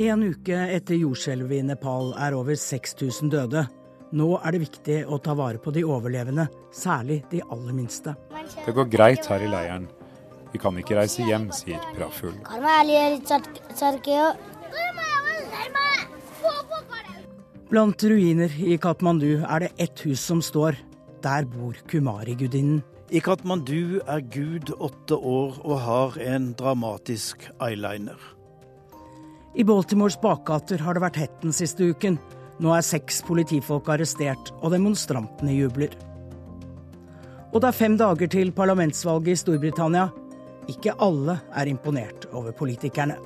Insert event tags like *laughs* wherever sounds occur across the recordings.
En uke etter jordskjelvet i Nepal er over 6000 døde. Nå er det viktig å ta vare på de overlevende, særlig de aller minste. Det går greit her i leiren. Vi kan ikke reise hjem, sier Praful. Blant ruiner i Katmandu er det ett hus som står. Der bor Kumari-gudinnen. I Katmandu er Gud åtte år og har en dramatisk eyeliner. I Baltimores bakgater har det vært hett den siste uken. Nå er seks politifolk arrestert, og demonstrantene jubler. Og det er fem dager til parlamentsvalget i Storbritannia. Ikke alle er imponert over politikerne.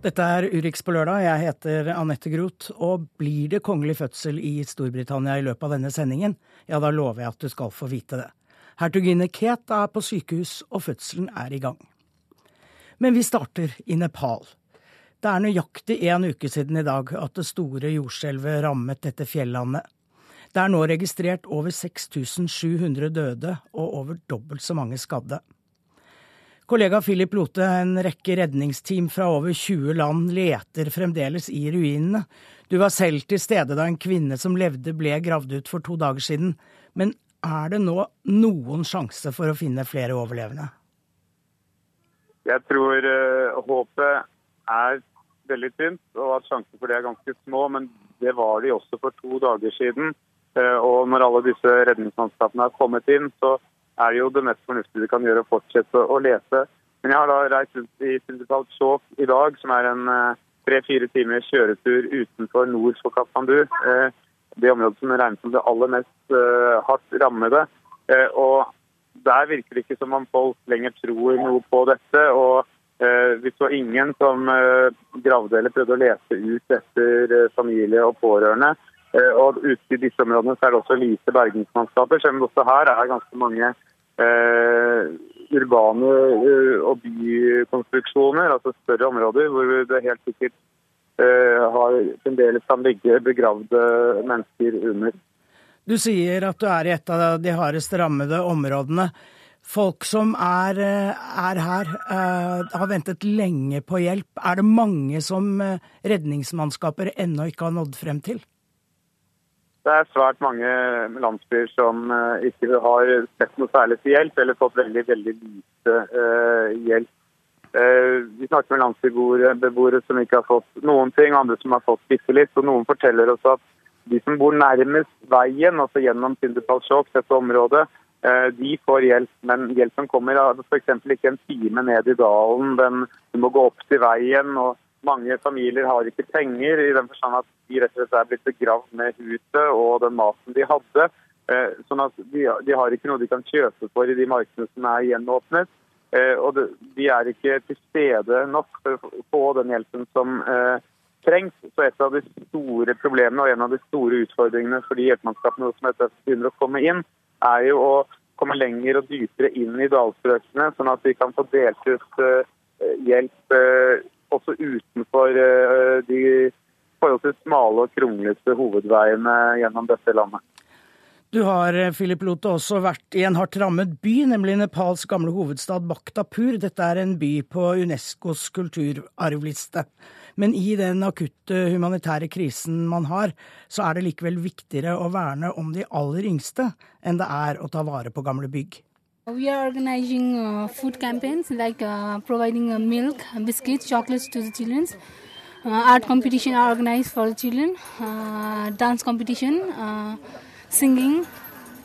Dette er Urix på lørdag. Jeg heter Anette Groth. Og blir det kongelig fødsel i Storbritannia i løpet av denne sendingen, ja, da lover jeg at du skal få vite det. Hertuginne Kate er på sykehus, og fødselen er i gang. Men vi starter i Nepal. Det er nøyaktig en uke siden i dag at det store jordskjelvet rammet dette fjellandet. Det er nå registrert over 6700 døde og over dobbelt så mange skadde. Kollega Philip Lote, en rekke redningsteam fra over 20 land leter fremdeles i ruinene. Du var selv til stede da en kvinne som levde ble gravd ut for to dager siden. Men er det nå noen sjanse for å finne flere overlevende? Jeg tror uh, håpet er veldig tynt, og at sjansen for det er ganske små. Men det var de også for to dager siden. Uh, og når alle disse redningsmannskapene har kommet inn, så er det jo det mest fornuftige vi kan gjøre å fortsette å lete. Men jeg har da reist rundt i Sindikalt Shok i dag, som er en uh, tre-fire timers kjøretur utenfor nord for Kathmandu. Uh, det området som regnes som det aller mest uh, hardt rammede. Uh, og der virker det ikke som om folk lenger tror noe på dette. og uh, Vi så ingen som gravde eller prøvde å lese ut etter familie og pårørende. og Ute i disse områdene så er det også lite bergingsmannskaper, selv om også her er ganske mange urbane og bykonstruksjoner, altså større områder, hvor det helt sikkert har fremdeles kan ligge begravde mennesker under. Du sier at du er i et av de hardest rammede områdene. Folk som er, eh, er her, uh, har ventet lenge på hjelp. Er det mange som redningsmannskaper ennå ikke har nådd frem til? Det er svært mange landsbyer som ikke har sett noe særlig til hjelp, eller fått veldig, veldig lite hjelp Eh, vi snakker med landsbybeboere som ikke har fått noen ting, andre som har fått bitte litt. Og noen forteller oss at de som bor nærmest veien, altså gjennom Tindepalsjok, dette området, eh, de får hjelp. Men hjelpen kommer f.eks. ikke en time ned i dalen. Den, du må gå opp til veien. og Mange familier har ikke penger, i den forstand at de rett og slett er blitt begravd med huset og den maten de hadde. Eh, sånn at de, de har ikke noe de kan kjøpe for i de markedene som er gjenåpnet. Eh, og de er ikke til stede nok for å få den hjelpen som eh, trengs. Så et av de store problemene og en av de store utfordringene for de hjelpemannskapene som begynner å komme inn, er jo å komme lenger og dypere inn i dalstrøkene, sånn at vi kan få delt ut eh, hjelp også utenfor de forholdsvis smale og kronglete hovedveiene gjennom dette landet. Du har, eh, Philip Lote, også vært i en hardt rammet by, nemlig Nepals gamle hovedstad Bakhtapur. Dette er en by på Unescos kulturarvliste. Men i den akutte humanitære krisen man har, så er det likevel viktigere å verne om de aller yngste enn det er å ta vare på gamle bygg. We are organizing uh, food campaigns like uh, providing uh, milk, biscuits, chocolates to the children. Uh, art competition are organized for the children, uh, dance competition. Uh, Singing.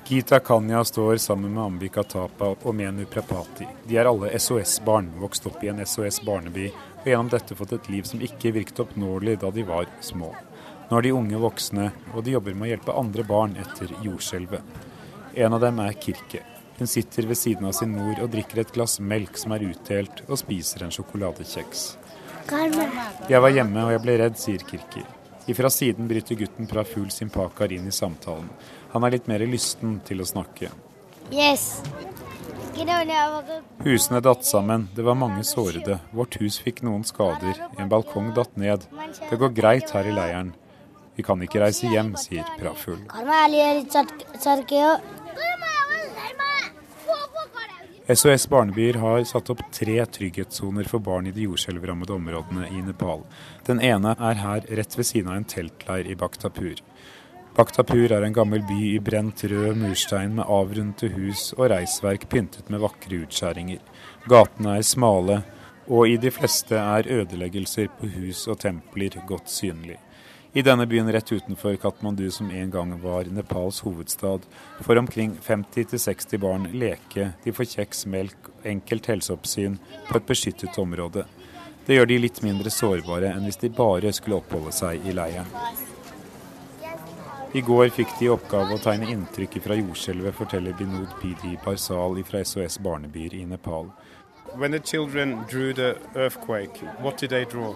Gita Kanya står sammen med Ambika Tapa og Menu Prepati. De er alle SOS-barn, vokst opp i en SOS-barneby, og gjennom dette fått et liv som ikke virket oppnåelig da de var små. Nå er de unge voksne, og de jobber med å hjelpe andre barn etter jordskjelvet. En av dem er Kirke. Hun sitter ved siden av sin mor og drikker et glass melk som er utdelt, og spiser en sjokoladekjeks. Jeg var hjemme og jeg ble redd, sier Kirki. Ifra siden bryter gutten Praful sin pakar inn i samtalen. Han er litt mer lysten til å snakke. Yes. Husene datt sammen, det var mange sårede. Vårt hus fikk noen skader, en balkong datt ned. Det går greit her i leiren. Vi kan ikke reise hjem, sier Praful. SOS Barnebyer har satt opp tre trygghetssoner for barn i de jordskjelvrammede områdene i Nepal. Den ene er her rett ved siden av en teltleir i Bakhtapur. Bakhtapur er en gammel by i brent rød murstein med avrundete hus og reisverk pyntet med vakre utskjæringer. Gatene er smale, og i de fleste er ødeleggelser på hus og templer godt synlig. I denne byen rett utenfor Katmandu, som en gang var Nepals hovedstad, får omkring 50-60 barn leke, de får kjeks, melk, enkelt helseoppsyn på et beskyttet område. Det gjør de litt mindre sårbare enn hvis de bare skulle oppholde seg i leiren. I går fikk de i oppgave å tegne inntrykk fra jordskjelvet, forteller Binod Pidi Parsal fra SOS Barnebyer i Nepal. When the children drew the earthquake, what did they draw?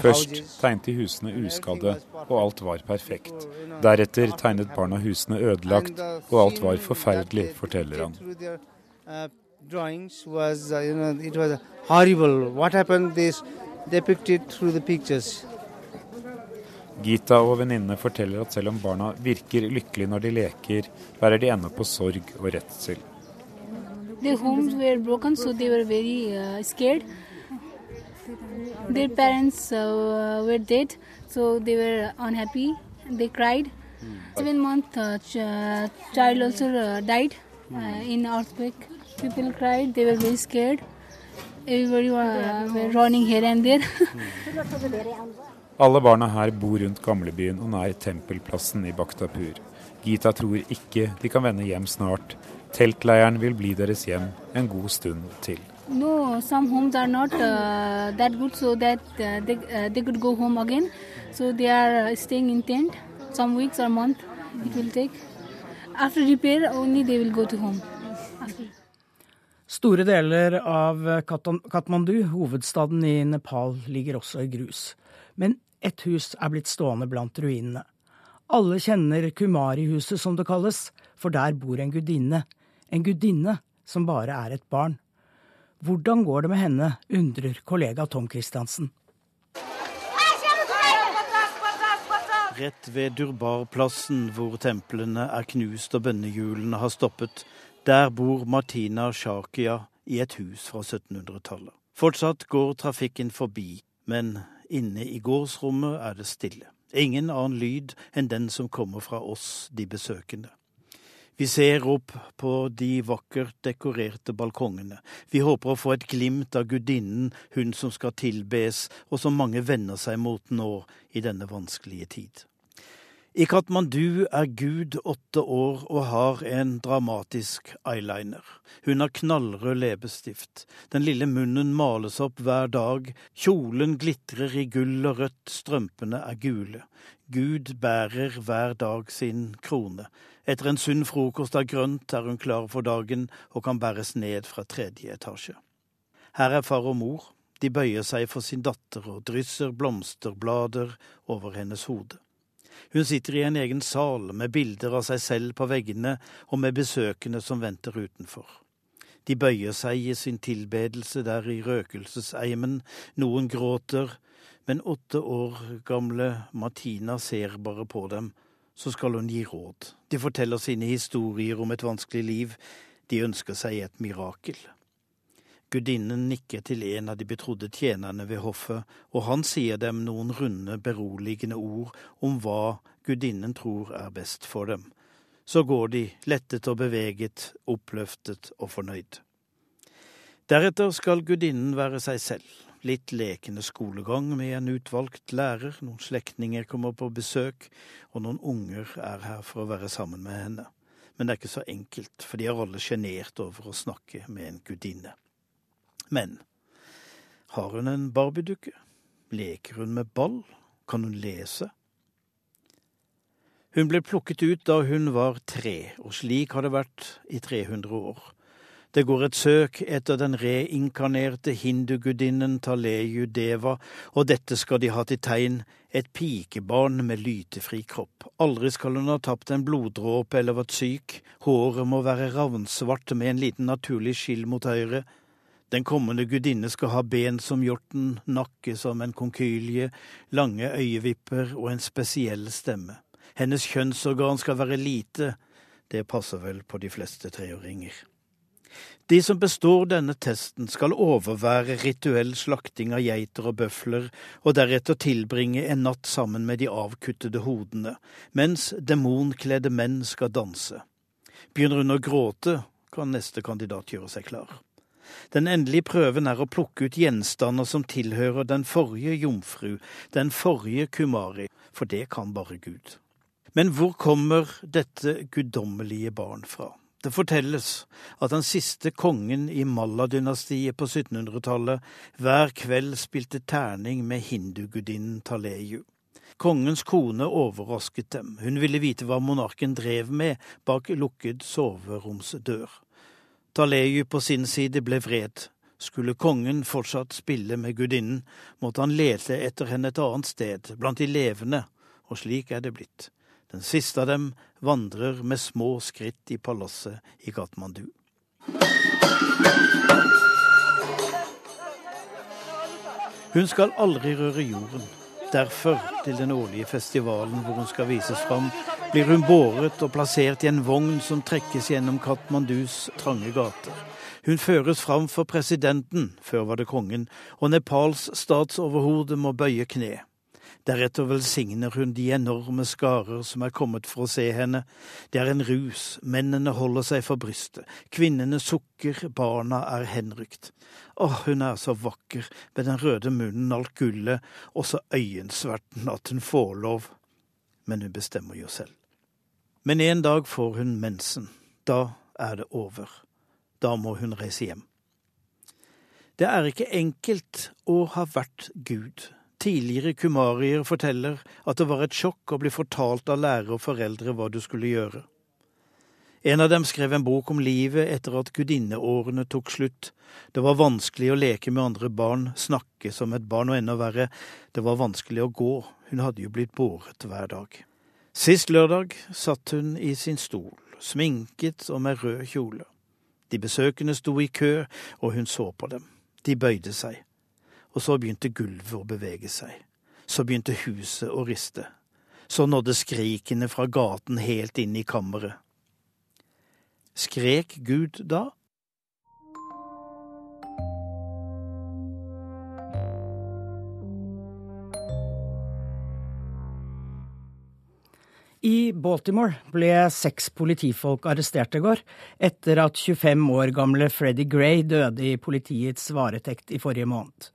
Først tegnet de husene uskadde, og alt var perfekt. Deretter tegnet barna husene ødelagt, og alt var forferdelig, forteller han. Gita og venninnene forteller at selv om barna virker lykkelige når de leker, bærer de ennå på sorg og redsel. Their homes were broken, so they were very uh, scared. Their parents uh, were dead, so they were unhappy. They cried. Seven month uh, ch uh, child also uh, died uh, in earthquake. People cried. They were very scared. Everybody were running here and there. *laughs* Alle barna her bor rundt gamlebyen og nær tempelplassen i Bakhtapur. Gita tror ikke de kan vende hjem snart. Teltleiren vil bli deres hjem en god stund til. No, some homes are not uh, that good, so that uh, they, uh, they could go home again. So they are uh, staying in tent, some weeks or month it will take. After repair, only they will go to home. After. Store deler av Katmandu, hovedstaden i Nepal, ligger også i grus. Men ett hus er blitt stående blant ruinene. Alle kjenner Kumari-huset, som det kalles, for der bor en gudinne. En gudinne som bare er et barn. Hvordan går det med henne, undrer kollega Tom Christiansen. Rett ved Durbar-plassen, hvor templene er knust og bønnehjulene har stoppet, der bor Martina Shakia i et hus fra 1700-tallet. Fortsatt går trafikken forbi, men inne i gårdsrommet er det stille. Ingen annen lyd enn den som kommer fra oss, de besøkende. Vi ser opp på de vakkert dekorerte balkongene. Vi håper å få et glimt av gudinnen, hun som skal tilbes, og som mange vender seg mot nå i denne vanskelige tid. I Katmandu er Gud åtte år og har en dramatisk eyeliner. Hun har knallrød leppestift. Den lille munnen males opp hver dag. Kjolen glitrer i gull og rødt, strømpene er gule. Gud bærer hver dag sin krone. Etter en sunn frokost av grønt er hun klar for dagen og kan bæres ned fra tredje etasje. Her er far og mor. De bøyer seg for sin datter og drysser blomsterblader over hennes hode. Hun sitter i en egen sal med bilder av seg selv på veggene og med besøkende som venter utenfor. De bøyer seg i sin tilbedelse der i røkelseseimen, noen gråter, men åtte år gamle Martina ser bare på dem så skal hun gi råd. De forteller sine historier om et vanskelig liv. De ønsker seg et mirakel. Gudinnen nikker til en av de betrodde tjenerne ved hoffet, og han sier dem noen runde, beroligende ord om hva gudinnen tror er best for dem. Så går de, lettet og beveget, oppløftet og fornøyd. Deretter skal gudinnen være seg selv, litt lekende skolegang med en utvalgt lærer, noen slektninger kommer på besøk, og noen unger er her for å være sammen med henne. Men det er ikke så enkelt, for de er alle sjenert over å snakke med en gudinne. Men har hun en barbiedukke? Leker hun med ball? Kan hun lese? Hun ble plukket ut da hun var tre, og slik har det vært i 300 år. Det går et søk etter den reinkarnerte hindugudinnen Taleyu Deva, og dette skal de ha til tegn, et pikebarn med lytefri kropp. Aldri skal hun ha tapt en bloddråpe eller vært syk, håret må være ravnsvart med en liten naturlig skill mot høyre. Den kommende gudinne skal ha ben som hjorten, nakke som en konkylje, lange øyevipper og en spesiell stemme. Hennes kjønnsorgan skal være lite, Det passer vel på de fleste treåringer. De som består denne testen, skal overvære rituell slakting av geiter og bøfler, og deretter tilbringe en natt sammen med de avkuttede hodene, mens demonkledde menn skal danse. Begynner hun å gråte, kan neste kandidat gjøre seg klar. Den endelige prøven er å plukke ut gjenstander som tilhører den forrige jomfru, den forrige kumari, for det kan bare Gud. Men hvor kommer dette guddommelige barn fra? Det fortelles at den siste kongen i Malla-dynastiet på 1700-tallet hver kveld spilte terning med hindugudinnen Taleju. Kongens kone overrasket dem, hun ville vite hva monarken drev med bak lukket soveromsdør. Taleju på sin side ble vred. Skulle kongen fortsatt spille med gudinnen, måtte han lete etter henne et annet sted, blant de levende, og slik er det blitt. Den siste av dem vandrer med små skritt i palasset i Katmandu. Hun skal aldri røre jorden. Derfor, til den årlige festivalen hvor hun skal vises fram, blir hun båret og plassert i en vogn som trekkes gjennom Katmandus trange gater. Hun føres fram for presidenten, før var det kongen, og Nepals statsoverhode må bøye kne. Deretter velsigner hun de enorme skarer som er kommet for å se henne. Det er en rus, mennene holder seg for brystet, kvinnene sukker, barna er henrykt. Åh, hun er så vakker, med den røde munnen, alt gullet, og så øyensverten at hun får lov. Men hun bestemmer jo selv. Men en dag får hun mensen. Da er det over. Da må hun reise hjem. Det er ikke enkelt å ha vært Gud. Tidligere kumarier forteller at det var et sjokk å bli fortalt av lærere og foreldre hva du skulle gjøre. En av dem skrev en bok om livet etter at gudinneårene tok slutt. Det var vanskelig å leke med andre barn, snakke som et barn, og enda verre, det var vanskelig å gå, hun hadde jo blitt båret hver dag. Sist lørdag satt hun i sin stol, sminket og med rød kjole. De besøkende sto i kø, og hun så på dem. De bøyde seg og så begynte gulvet å bevege seg. Så begynte huset å riste. Så nådde skrikene fra gaten helt inn i kammeret. Skrek Gud da? I Baltimore ble seks politifolk arrestert i går, etter at 25 år gamle Freddie Gray døde i politiets varetekt i forrige måned.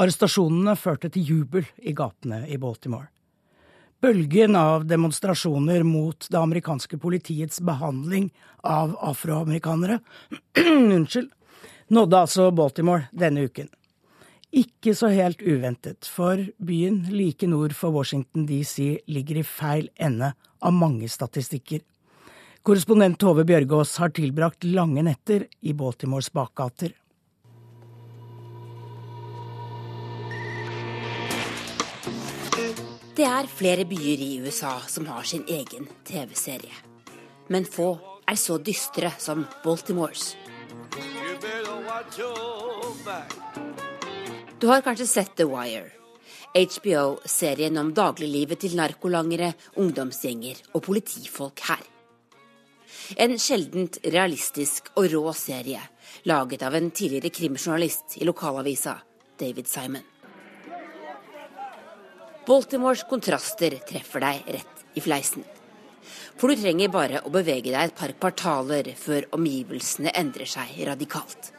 Arrestasjonene førte til jubel i gatene i Baltimore. Bølgen av demonstrasjoner mot det amerikanske politiets behandling av afroamerikanere *clears throat* unnskyld, nådde altså Baltimore denne uken. Ikke så helt uventet, for byen like nord for Washington DC ligger i feil ende av mange statistikker. Korrespondent Tove Bjørgaas har tilbrakt lange netter i Baltimores bakgater. Det er flere byer i USA som har sin egen TV-serie. Men få er så dystre som Baltimores. Du har kanskje sett The Wire. HBO-serien om dagliglivet til narkolangere, ungdomsgjenger og politifolk her. En sjeldent realistisk og rå serie, laget av en tidligere krimjournalist i lokalavisa, David Simon. Baltimores kontraster treffer deg rett i fleisen. For du trenger bare å bevege deg et par kvartaler før omgivelsene endrer seg radikalt.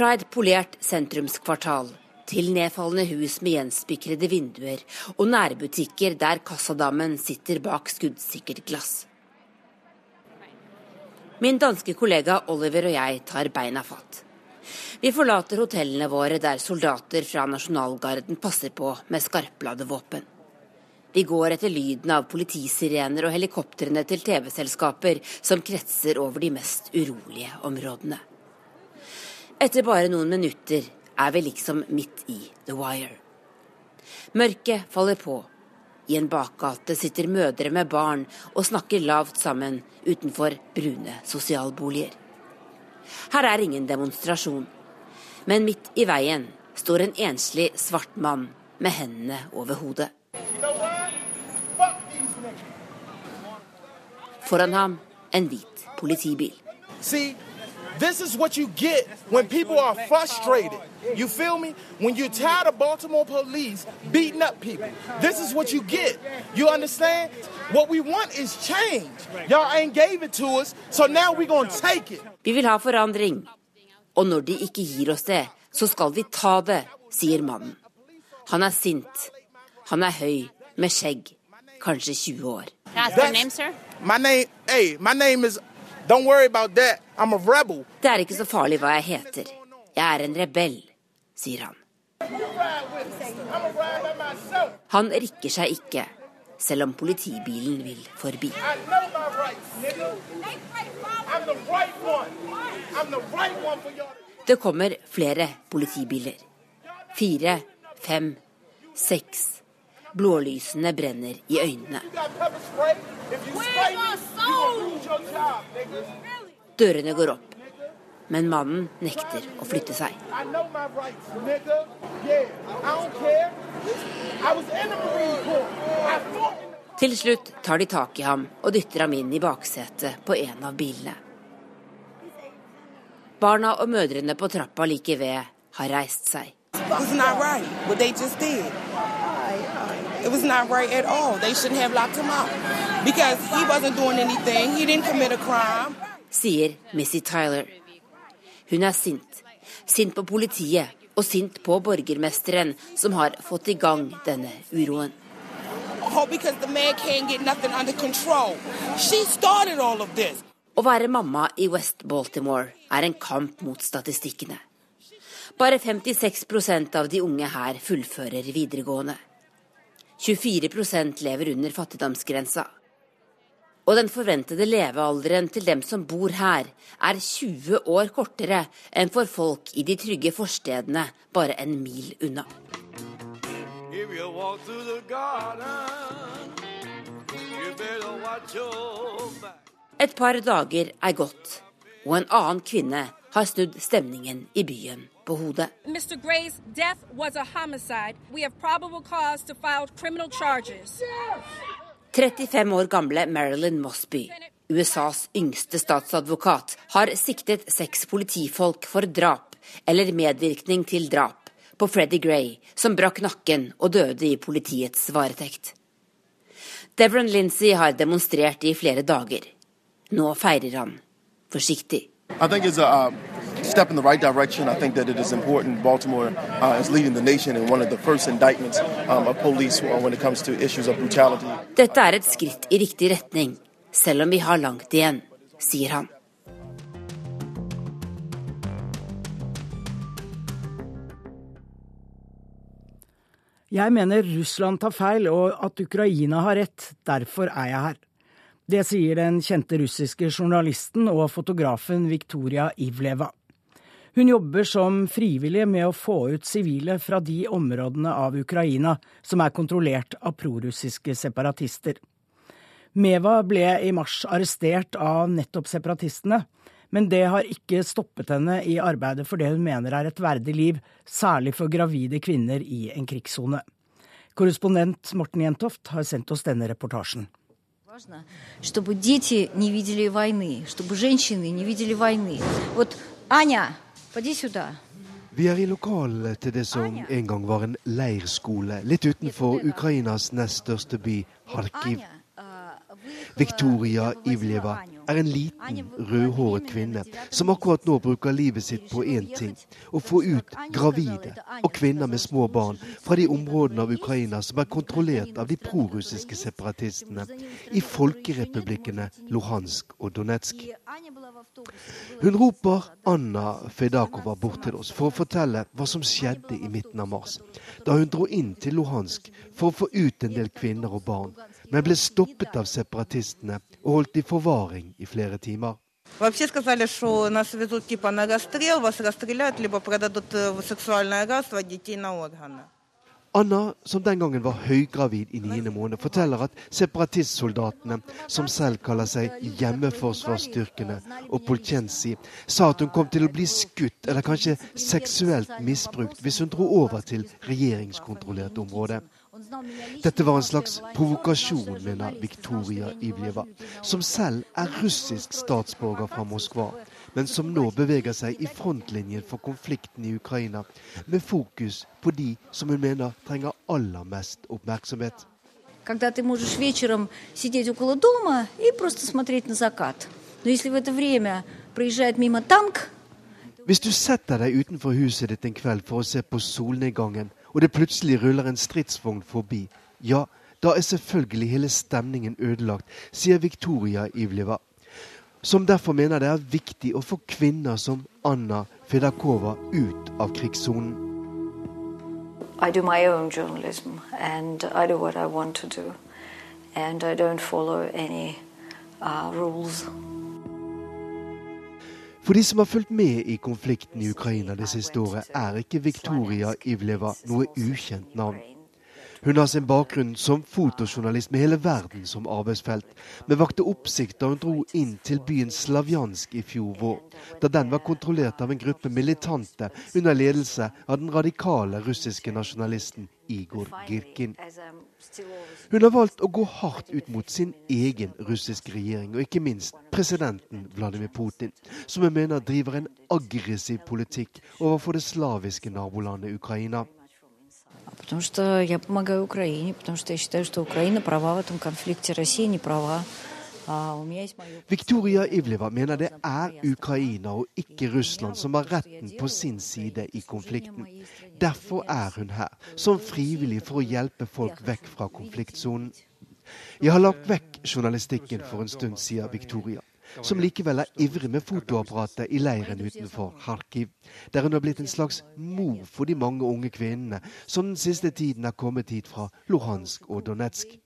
Fra et polert sentrumskvartal til nedfallende hus med gjenspikrede vinduer og nærbutikker der kassadammen sitter bak skuddsikkert glass. Min danske kollega Oliver og jeg tar beina fatt. Vi forlater hotellene våre der soldater fra nasjonalgarden passer på med skarpladde våpen. Vi går etter lyden av politisirener og helikoptrene til TV-selskaper som kretser over de mest urolige områdene. Etter bare noen minutter er vi liksom midt i The Wire. Mørket faller på. I en bakgate sitter mødre med barn og snakker lavt sammen utenfor brune sosialboliger. Her er ingen demonstrasjon. Men midt i veien står en enslig svart mann med hendene over hodet. Foran ham en hvit politibil. See, this is what you get when people are frustrated. You feel me? When you're tired of Baltimore police beating up people, this is what you get. You understand? What we want is change. Y'all ain't gave it to us, so now we're gonna take it. Vi vil ha forandring. Og når de ikke gir oss det, så skal vi ta det, sier mannen. Han er sint. Han er høy, med skjegg, kanskje 20 år. My name, hey, my name is. Don't worry about that. I'm a rebel. Det er ikke så farlig hva jeg heter. Jeg er en rebell, sier han. Han rikker seg ikke, selv om politibilen vil forbi. Det kommer flere politibiler. Fire, fem, seks. Blålysene brenner i øynene. Dørene går opp, men mannen nekter å flytte seg. Til slutt tar de tak i ham og dytter ham inn i baksetet på en av bilene. Barna og mødrene på trappa like ved har reist seg. It was not right what they just did. It was not right at all. They shouldn't have locked him up because he wasn't doing anything. He didn't commit a crime. sier Missy Tyler. Hun er sint. Sint på politiet og sint på borgermesteren som har fått i gang denne uroen. Oh. Å være mamma i West Baltimore er en kamp mot statistikkene. Bare 56 av de unge her fullfører videregående. 24% lever under fattigdomsgrensa. Og den forventede levealderen til dem som bor her, er 20 år kortere enn for folk i de trygge forstedene bare en mil unna. Et par dager er gått, og en annen kvinne har snudd stemningen i byen på hodet. Mr. Gray's death was a homicide. We have probable cause to file criminal charges. 35 år gamle Marilyn Mosby, USAs yngste statsadvokat, har siktet seks politifolk for drap eller medvirkning til drap på Freddie Gray, som brakk nakken og døde i politiets varetekt. Devron Lindsay har demonstrert i flere dager. Nå feirer han forsiktig. I think it's a uh, step in the right direction. I think that it is important. Baltimore uh, is leading the nation in one of the first indictments um, of police when it comes to issues of brutality. Dette er et skritt i riktig retning, selv om vi har langt igjen, sier han. Jeg mener Russland tar feil, og at Ukraina har rett. Derfor er jeg her. Det sier den kjente russiske journalisten og fotografen Viktoria Ivleva. Hun jobber som frivillig med å få ut sivile fra de områdene av Ukraina som er kontrollert av prorussiske separatister. Meva ble i mars arrestert av nettopp separatistene, men det har ikke stoppet henne i arbeidet for det hun mener er et verdig liv, særlig for gravide kvinner i en krigssone. Korrespondent Morten Jentoft har sendt oss denne reportasjen. Важно, чтобы дети не видели войны, чтобы женщины не видели войны. Вот, Аня, поди сюда. vi er i lokalet til det som en gang var en leirskole litt utenfor Ukrainas nest største by, Kharkiv. Viktoria Ivleva er en liten, rødhåret kvinne som akkurat nå bruker livet sitt på én ting å få ut gravide og kvinner med små barn fra de områdene av Ukraina som er kontrollert av de prorussiske separatistene i folkerepublikkene Luhansk og Donetsk. Hun roper Anna Fedakova bort til oss for å fortelle hva som skjedde i midten av mars, da hun dro inn til Luhansk for å få ut en del kvinner og barn, men ble stoppet av separatistene og holdt i forvaring i flere timer. Вообще сказали, что нас везут типа на расстрел, вас расстреляют, либо продадут э, в сексуальное рабство детей на органы. Anna, som den gangen var høygravid i niende måned, forteller at separatistsoldatene, som selv kaller seg hjemmeforsvarsstyrkene og Poltjensi, sa at hun kom til å bli skutt eller kanskje seksuelt misbrukt hvis hun dro over til regjeringskontrollert område. Dette var en slags provokasjon, mener Viktoria Ivljeva, som selv er russisk statsborger fra Moskva, men som nå beveger seg i frontlinjen for konflikten i Ukraina, med fokus på de som hun mener trenger aller mest oppmerksomhet. Когда ты можешь вечером сидеть около дома и просто смотреть на закат. Но если в это время проезжает мимо танк, Hvis du setter deg utenfor huset ditt en kveld for å se på solnedgangen, og det plutselig ruller en stridsvogn forbi, ja, da er selvfølgelig hele stemningen ødelagt, sier Victoria Ivleva, som derfor mener det er viktig å få kvinner som Anna Fedakova ut av krigssonen. I do my own journalism and I do what I want to do. And I don't follow any uh, rules. For de som har fulgt med i konflikten i Ukraina det siste året, er ikke Viktoria Ivleva noe ukjent navn. Hun har sin bakgrunn som fotojournalist med hele verden som arbeidsfelt, men vakte oppsikt da hun dro inn til byen Slavjansk i fjor vår, da den var kontrollert av en gruppe militante under ledelse av den radikale russiske nasjonalisten Igor Girkin. Hun har valgt å gå hardt ut mot sin egen russiske regjering, og ikke minst presidenten Vladimir Putin, som hun mener driver en aggressiv politikk overfor det slaviske nabolandet Ukraina. Потому что я помогаю Украине, потому что я считаю, что Украина права в этом конфликте, Россия не права. А у меня есть мое... Viktoria Ivleva mener det er Ukraina og ikke Russland som har retten på sin side i konflikten. Derfor er hun her, som frivillig for å hjelpe folk vekk fra konfliktsonen. Jeg har lagt vekk journalistikken for en stund, sier Victoria som likevel er ivrig med fotoapparatet i leiren utenfor Kharkiv, der hun har blitt en slags mor for de mange unge kvinnene som den siste tiden er kommet hit fra Luhansk og Donetsk.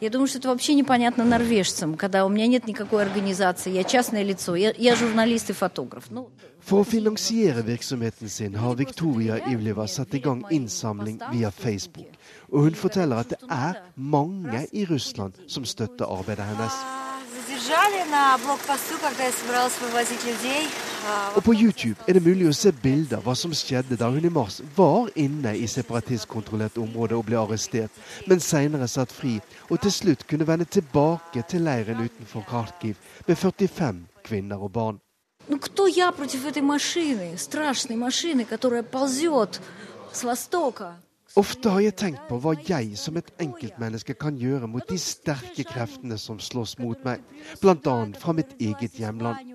Я думаю, что это вообще непонятно норвежцам, когда у меня нет никакой организации, я частное лицо, я, я журналист и фотограф. Ну, For å finansiere virksomheten sin har Victoria Ivleva satt i gang innsamling via Facebook. Og hun forteller at det er mange i Russland som støtter arbeidet hennes. Og på YouTube er det mulig å se bilder av hva som skjedde da hun i mars var inne i separatistkontrollert område og ble arrestert, men seinere satt fri og til slutt kunne vende tilbake til leiren utenfor Kharkiv med 45 kvinner og barn. ну кто я против этой машины, страшной машины, которая ползет с востока? Ofte har jeg tenkt på hva jeg som et enkeltmenneske kan gjøre mot de sterke kreftene som slåss mot meg, bl.a. fra mitt eget hjemland.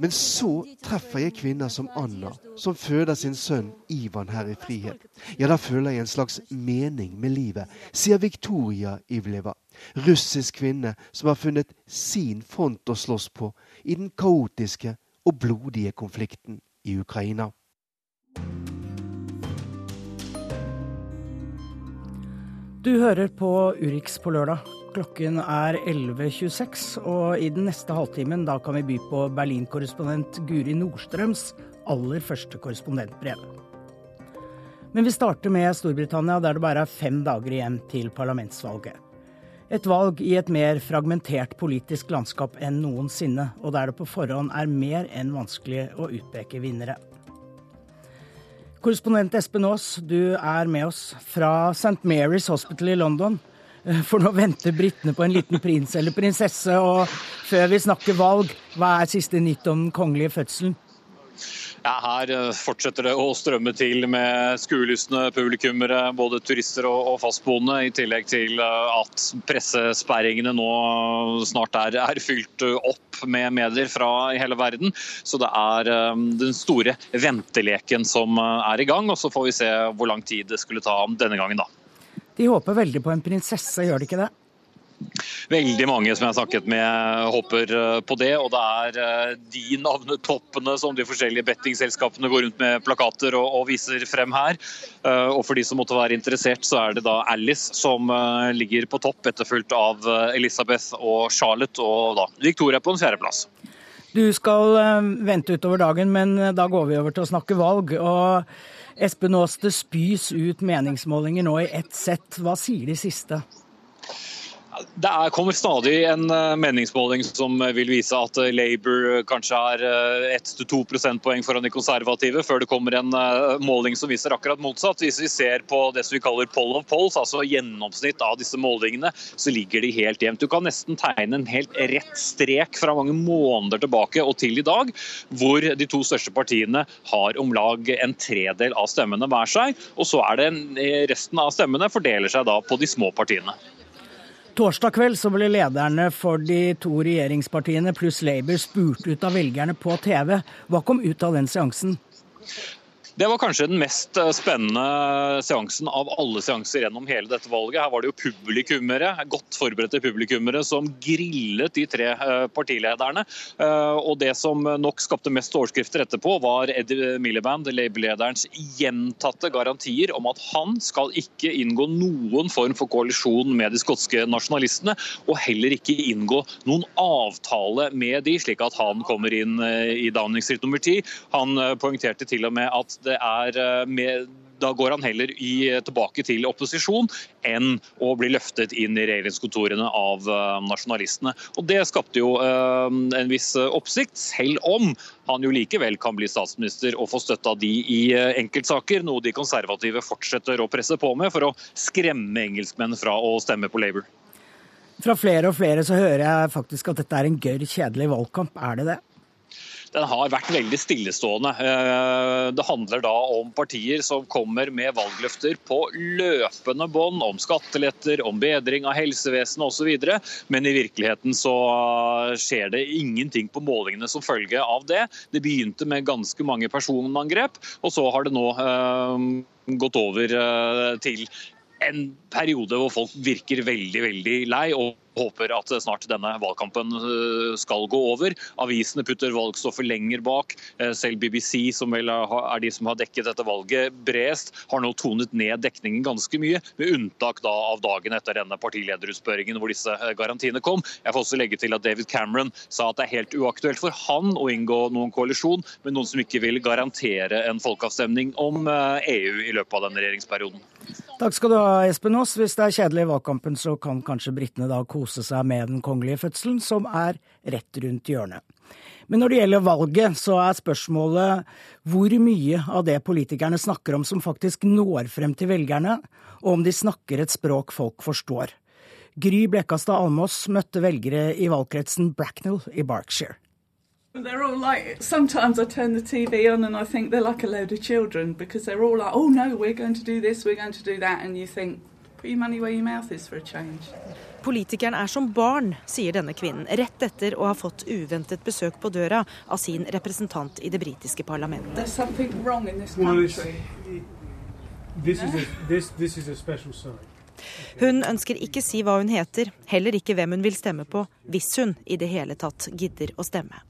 Men så treffer jeg kvinner som Anna, som føder sin sønn Ivan her i frihet. Ja, da føler jeg en slags mening med livet, sier Victoria Ivleva, russisk kvinne som har funnet sin front å slåss på i den kaotiske og blodige konflikten i Ukraina. Du hører på Urix på lørdag. Klokken er 11.26, og i den neste halvtimen da kan vi by på Berlin-korrespondent Guri Nordstrøms aller første korrespondentbrev. Men vi starter med Storbritannia, der det bare er fem dager igjen til parlamentsvalget. Et valg i et mer fragmentert politisk landskap enn noensinne, og der det på forhånd er mer enn vanskelig å utpeke vinnere. Korrespondent Espen Aas, du er med oss fra St. Mary's Hospital i London. For nå venter britene på en liten prins eller prinsesse, og før vi snakker valg, hva er siste nytt om den kongelige fødselen? Ja, her eh, fortsetter det å strømme til med skuelystne publikummere, både turister og fastboende, i tillegg til eh, at pressesperringene nå snart er, er, fylt opp med medier fra hele verden. Så det er eh, den store venteleken som er i gang, og så får vi se hvor lang tid det skulle ta denne gangen, da. De håper veldig på en prinsesse, gjør de ikke det? Veldig mange som jeg har snakket med håper på det, og det er de navnetoppene som de forskjellige bettingselskapene går rundt med plakater og, og, viser frem her. Og for de som måtte være interessert, så er det da Alice som ligger på topp, etterfulgt av Elisabeth og Charlotte, og da Victoria på en fjerdeplass. Du skal vente utover dagen, men da går vi over til å snakke valg. og Espen Aas, det spys ut meningsmålinger nå i ett sett. Hva sier de siste? Det er, kommer stadig en uh, meningsmåling som vil vise at uh, Labour kanskje er uh, 1-2 prosentpoeng foran de konservative, før det kommer en måling som viser akkurat motsatt. Hvis vi ser på det som vi kaller poll of polls, altså gjennomsnitt av disse målingene, så ligger de helt jevnt. Du kan nesten tegne en helt rett strek fra mange måneder tilbake og til i dag, hvor de to største partiene har om lag en tredel av stemmene hver seg. Og så er det en, resten av stemmene fordeler seg da på de små partiene. Torsdag kveld så ble lederne for de to regjeringspartiene pluss Labour spurt ut av velgerne på TV. Hva kom ut av den seansen? Det var kanskje den mest eh, spennende seansen av alle seanser gjennom hele dette valget. Her var det jo publikummere, godt forberedte publikummere som grillet de tre eh, partilederne. Eh, og det som nok skapte mest overskrifter etterpå, var Eddie Miliband, Labour-lederens gjentatte garantier om at han skal ikke inngå noen form for koalisjon med de skotske nasjonalistene, og heller ikke inngå noen avtale med de, slik at han kommer inn i Downing Street nummer ti. Han poengterte til og med at det er eh, med da går han heller i, tilbake til opposisjon enn å bli løftet inn i regjeringskontorene av uh, nasjonalistene. Og Det skapte jo eh, en viss oppsikt, selv om han jo likevel kan bli statsminister og få støtte av de i enkeltsaker, noe de konservative fortsetter å presse på med for å skremme engelskmenn fra å stemme på Labour. Fra flere og flere så hører jeg faktisk at dette er en gørr kjedelig valgkamp. Er det det? Den har vært veldig stillestående. Eh, det handler da om partier som kommer med valgløfter på løpende bånd om skatteletter, om bedring av helsevesenet osv. Men i virkeligheten så skjer det ingenting på målingene som følge av det. Det begynte med ganske mange personangrep, og så har det nå eh, gått over eh, til en periode hvor folk virker veldig, veldig lei. og håper at snart denne valgkampen eh, skal gå over. Avisene putter valgstoffet lenger bak. Eh, selv BBC, som vel er de som har dekket dette valget bredest, har nå tonet ned dekningen ganske mye, med unntak da av dagen etter denne partilederutspørringen hvor disse eh, garantiene kom. Jeg får også legge til at David Cameron sa at det er helt uaktuelt for han å inngå noen koalisjon med noen som ikke vil garantere en folkeavstemning om EU e i løpet av denne regjeringsperioden. Takk skal du ha, Espen Aas. Hvis det er kjedelig i valgkampen, så kan kanskje britene da kose seg med den kongelige fødselen, som er rett rundt hjørnet. Men når det gjelder valget, så er spørsmålet hvor mye av det politikerne snakker om som faktisk når frem til velgerne, og om de snakker et språk folk forstår. Gry Blekkastad Almås møtte velgere i valgkretsen Bracknell i Berkshire. They're all like, sometimes I turn the TV on and I think they're like a load of children because they're all like, oh no, we're going to do this, we're going to do that. And you think, put your money where your mouth is for a change. Politikeren er som barn, sier denne kvinnen, rett etter å ha fått uventet besøk på døra av sin representant i det britiske parlamentet. Hun ønsker ikke si hva hun heter, heller ikke hvem hun vil stemme på, hvis hun i det hele tatt gidder å stemme.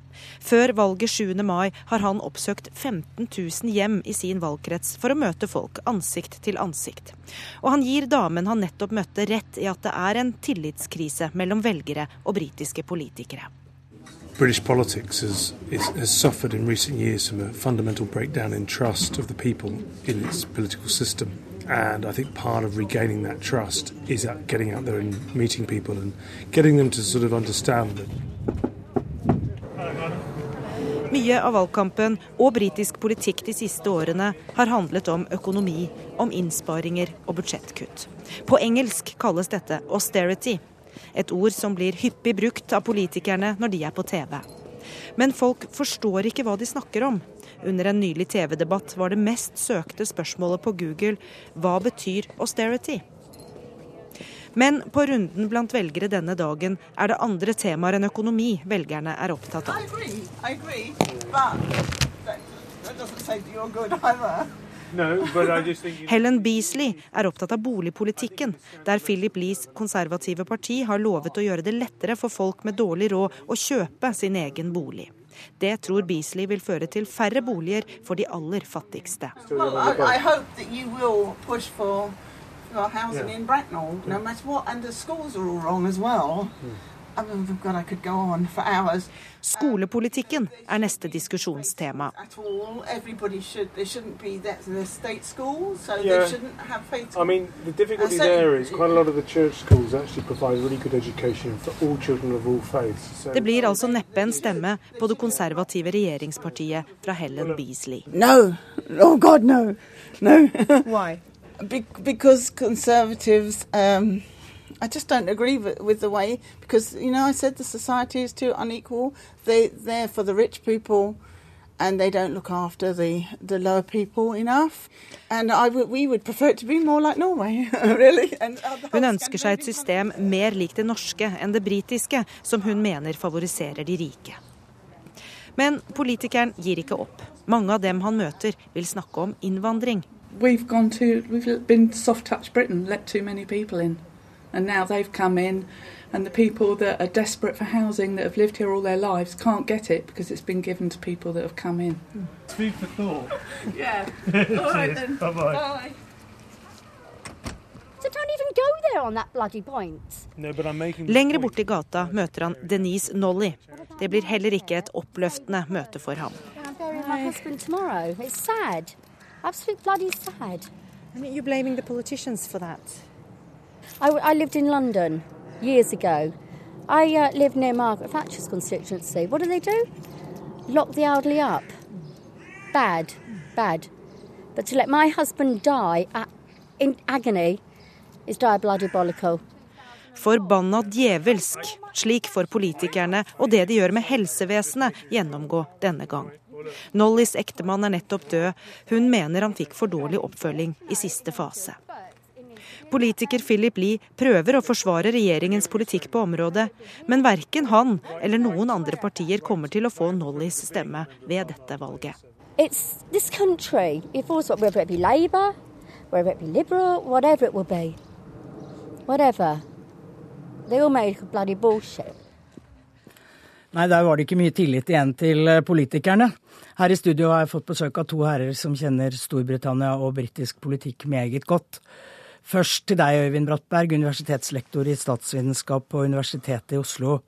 Før valget 7. mai har han oppsøkt 15 000 hjem i sin valgkrets for å møte folk ansikt til ansikt. Og han gir damen han nettopp møtte rett i at det er en tillitskrise mellom velgere og britiske politikere. British politics has, has suffered in recent years from a fundamental breakdown in trust of the people in its political system. And I think part of regaining that trust is getting out there and meeting people and getting them to sort of understand that Mye av valgkampen og britisk politikk de siste årene har handlet om økonomi, om innsparinger og budsjettkutt. På engelsk kalles dette 'austerity', et ord som blir hyppig brukt av politikerne når de er på TV. Men folk forstår ikke hva de snakker om. Under en nylig TV-debatt var det mest søkte spørsmålet på Google 'Hva betyr austerity?' Men på runden blant velgere denne dagen er det andre temaer enn økonomi velgerne er opptatt av. *laughs* Helen Beasley er opptatt av boligpolitikken, der Philip Lees konservative parti har lovet å gjøre det lettere for folk med dårlig råd å kjøpe sin egen bolig. Det tror Beasley vil føre til færre boliger for de aller fattigste. Well, I, I for housing in Bracknell, no matter what. And the schools are all wrong as well. I mean, God, I could go on for hours. Skolepolitikken er neste diskusjonstema. At all, everybody should. There shouldn't be that. They're state schools, so Yeah. they shouldn't have faith. I mean, the difficulty Uh, there is quite a lot of the church schools actually provide really good education for all children of all faiths. Det blir altså neppe en stemme på det konservative regjeringspartiet fra Helen Beasley. No. Oh God, no, no. *laughs* Why? Be- because conservatives, um, I just don't agree with, with the way. Because you know, I said the society is too unequal. They they're for the rich people, and they don't look after the the lower people enough. And I would we would prefer it to be more like Norway, *laughs* really. And Hun ønsker seg et system mer lik det norske enn det britiske, som hun mener favoriserer de rike. Men politikeren gir ikke opp. Mange av dem han møter, vil snakke om innvandring. We've gone to, we've been soft touch Britain, let too many people in. And now they've come in, and the people that are desperate for housing that have lived here all their lives can't get it because it's been given to people that have come in. Mm. Food for thought. *laughs* Yeah. *laughs* All right then. Bye-bye. So don't even go there on that bloody point. No, but I'm making Lengre borte i gata møter han Denise Nolly. Det blir heller ikke et oppløftende møte for ham. I'm Absolute bloody sad. And you're blaming the politicians for that. I, I lived in London years ago. I uh, live near Margaret Thatcher's constituency. What do they do? Lock the elderly up. Bad, bad. But to let my husband die at, in agony is diabolical. Forbanna djevelsk. Slik får politikerne og det de gjør med helsevesenet gjennomgå denne gang. Nollys ektemann er nettopp død. Hun mener han fikk for dårlig oppfølging i siste fase. Politiker Philip Lee prøver å forsvare regjeringens politikk på området, men verken han eller noen andre partier kommer til å få Nollys stemme ved dette valget. Country. It falls whether it be Labour, whether it be Liberal, whatever it will be. Whatever. They all made bloody bullshit. Nei, der var det ikke mye tillit igjen til eh, politikerne. Her i studio har jeg fått besøk av to herrer som kjenner Storbritannia og britisk politikk meget godt. Først til deg, Øyvind Brattberg, universitetslektor i statsvitenskap på Universitetet i Oslo.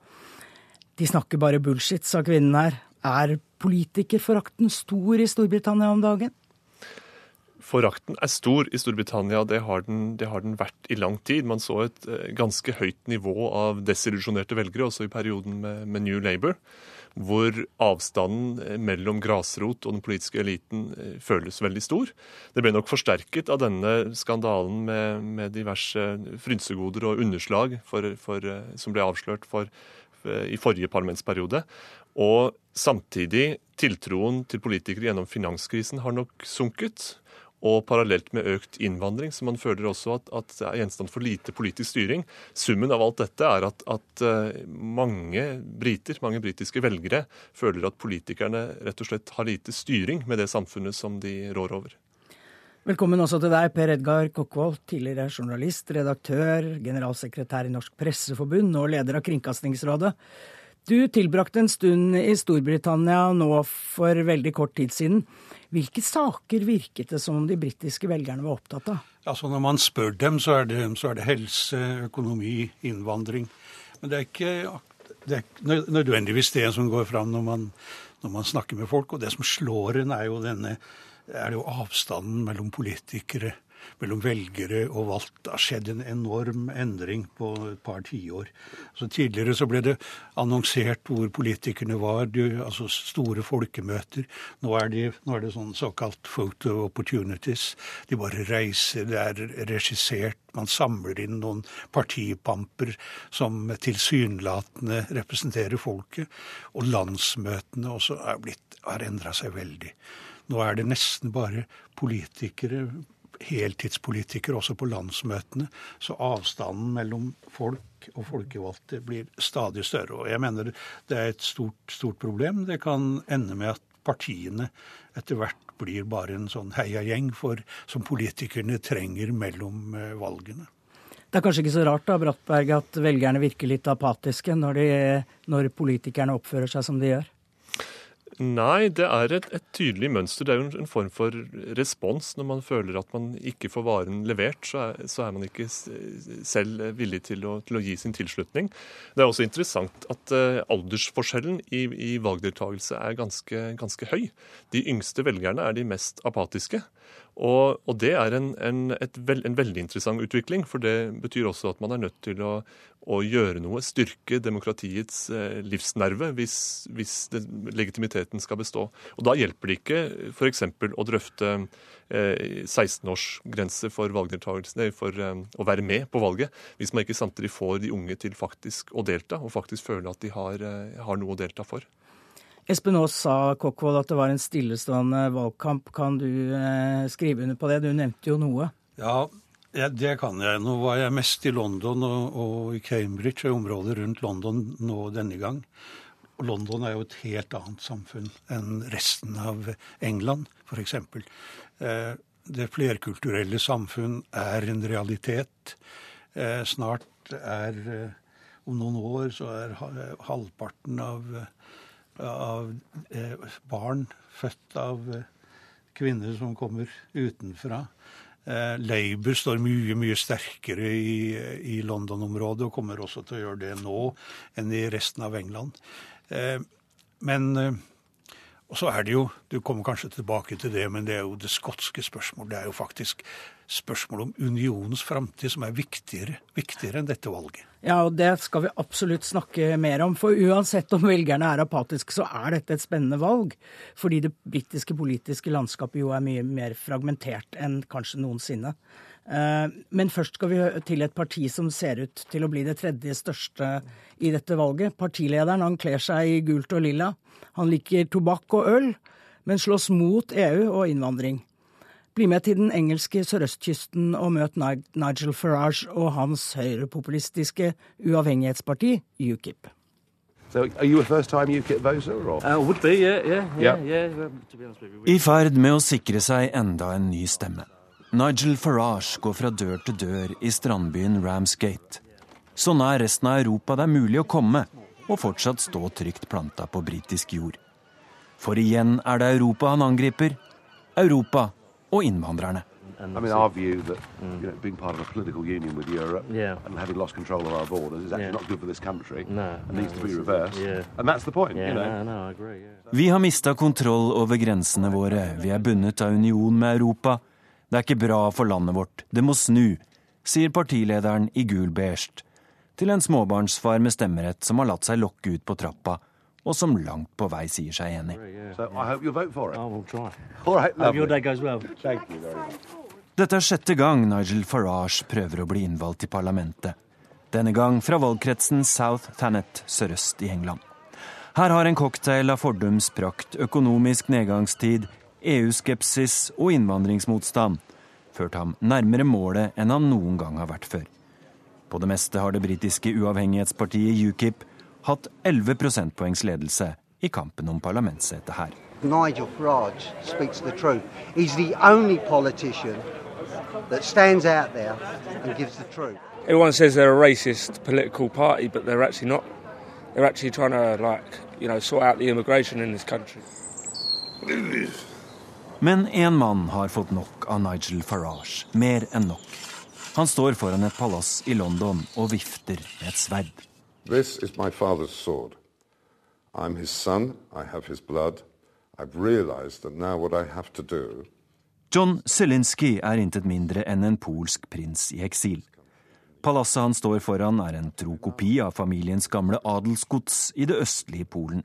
De snakker bare bullshit, sa kvinnen her. Er politikerforakten stor i Storbritannia om dagen? Forakten er stor i Storbritannia, det har, den, det har den vært i lang tid. Man så et eh, ganske høyt nivå av desillusjonerte velgere også i perioden med, med New Labour, hvor avstanden eh, mellom grasrot og den politiske eliten eh, føles veldig stor. Det ble nok forsterket av denne skandalen med, med diverse frynsegoder og underslag for, for, eh, som ble avslørt for, i forrige parlamentsperiode. Og samtidig, tiltroen til politikere gjennom finanskrisen har nok sunket. Og parallelt med økt innvandring, så man føler også at, at er gjenstand for lite politisk styring. Summen av alt dette er at, at eh, mange briter, mange britiske velgere, føler at politikerne rett og slett har lite styring med det samfunnet som de rår over. Velkommen også til deg, Per Edgar Kokkvold, tidligere journalist, redaktør, generalsekretær i Norsk Presseforbund og leder av Kringkastingsrådet. Du tilbrakte en stund i Storbritannia nå for veldig kort tid siden. Hvilke saker virket det som om de britiske velgerne var opptatt av? Altså Når man spør dem, så er det, så er det helse, økonomi, innvandring. Men det er ikke det er ikke nødvendigvis det som går fram når man, når man snakker med folk. Og det som slår en, er jo denne er jo avstanden mellom politikere mellom velgere og valgt. Det har skjedd en enorm endring på et par tiår. Så tidligere så ble det annonsert hvor politikerne var, altså store folkemøter. Nå er, de, nå er det sånn såkalt photo opportunities. De bare reiser, det er regissert. Man samler inn noen partipamper som tilsynelatende representerer folket. Og landsmøtene også er blitt, har endra seg veldig. Nå er det nesten bare politikere heltidspolitikere også på landsmøtene, så avstanden mellom folk og folkevalgte blir stadig større. Og jeg mener det er et stort, stort problem. Det kan ende med at partiene etter hvert blir bare en sånn heiagjeng som politikerne trenger mellom eh, valgene. Det er kanskje ikke så rart da, Brattberg, at velgerne virker litt apatiske når, de, når politikerne oppfører seg som de gjør? Nei, det er et, et, tydelig mønster. Det er jo en form for respons. Når man føler at man ikke får varen levert, så er, så er man ikke selv villig til å, til å, gi sin tilslutning. Det er også interessant at uh, aldersforskjellen i, i valgdeltakelse er ganske, ganske, høy. De yngste velgerne er de mest apatiske. Og, og det er en, en, vel, en, veldig interessant utvikling, for det betyr også at man er nødt til å, å gjøre noe, styrke demokratiets eh, livsnerve, hvis, hvis det, legitimiteten skal bestå. Og Da hjelper det ikke f.eks. å drøfte eh, 16-årsgrense for, for eh, å være med på valget, hvis man ikke samtidig får de unge til faktisk å delta, og faktisk føle at de har, eh, har noe å delta for. Espen Aas sa Kokkvold at det var en stillestående valgkamp. Kan du eh, skrive under på det? Du nevnte jo noe. Ja, ja, det kan jeg. Nå var jeg mest i London og, og i Cambridge og området rundt London nå denne gang. London er jo et helt annet samfunn enn resten av England, f.eks. Eh, det flerkulturelle samfunn er en realitet. Eh, snart er eh, Om noen år så er halvparten av av eh, barn født av eh, kvinner som kommer utenfra. Eh, Labour står mye mye sterkere i, i London-området, og kommer også til å gjøre det nå enn i resten av England. Men og så er det jo, Du kommer kanskje tilbake til det, men det er jo det skotske spørsmålet. Det er jo faktisk spørsmålet om unionens framtid som er viktigere, viktigere enn dette valget. Ja, og det skal vi absolutt snakke mer om. For uansett om velgerne er apatiske, så er dette et spennende valg. Fordi det britiske politiske landskapet jo er mye mer fragmentert enn kanskje noensinne. Eh, men først skal vi til et parti som ser ut til å bli det tredje største i dette valget. Partilederen han kler seg i gult og lilla. Han liker tobakk og øl, men slåss mot EU og innvandring. Bli med til den engelske sørøstkysten og møt Nigel Farage og hans høyrepopulistiske uavhengighetsparti UKIP. So are you a UKIP voter? Or? Uh, be, yeah, yeah, yeah, yeah. I ferd med å sikre seg enda en ny stemme. Nigel Farage går fra dør til dør i strandbyen Ramsgate. Så nær resten av Europa det er mulig å komme, og fortsatt stå trygt planta på britisk jord. For igjen er det Europa han angriper. Europa og innvandrerne. I mean, our view that you know, being part of a political union with Europe yeah. and having lost control of our borders is actually yeah. not good for this country no, and needs to be reversed. Yeah. And that's the point. Yeah, you know? no, no, I agree, yeah. Vi har mista kontroll over grensene våre. Vi er bundet av union med Europa. Det er ikke bra for landet vårt. Det må snu, sier partilederen i gul beige til en småbarnsfar med stemmerett som har latt seg lokke ut på trappa og som langt på vei sier seg enig. Dette er sjette gang Nigel Farage prøver å bli innvalgt til parlamentet. Denne gang fra valgkretsen South Thanet sørøst i England. Her har en cocktail av fordums prakt, økonomisk nedgangstid, EU-skepsis og innvandringsmotstand ført ham nærmere målet enn han noen gang har vært før. På det meste har det britiske uavhengighetspartiet UKIP hatt 11 prosentpoengs ledelse i kampen om parlamentssetet her. Nigel Farage speaks the truth. He's the only politician that stands out there and gives the truth. Everyone says they're a racist political party, but they're actually not. They're actually trying to, like, you know, sort out the immigration in this country. Men én mann har fått nok av Nigel Farage. Mer enn nok. Han står foran et palass i London og vifter med et sverd. This is my father's sword. I'm his son, I have his blood. I've realized that now what I have to do John Zelinsky er intet mindre enn en polsk prins i eksil. Palasset han står foran, er en tro kopi av familiens gamle adelsgods i det østlige Polen.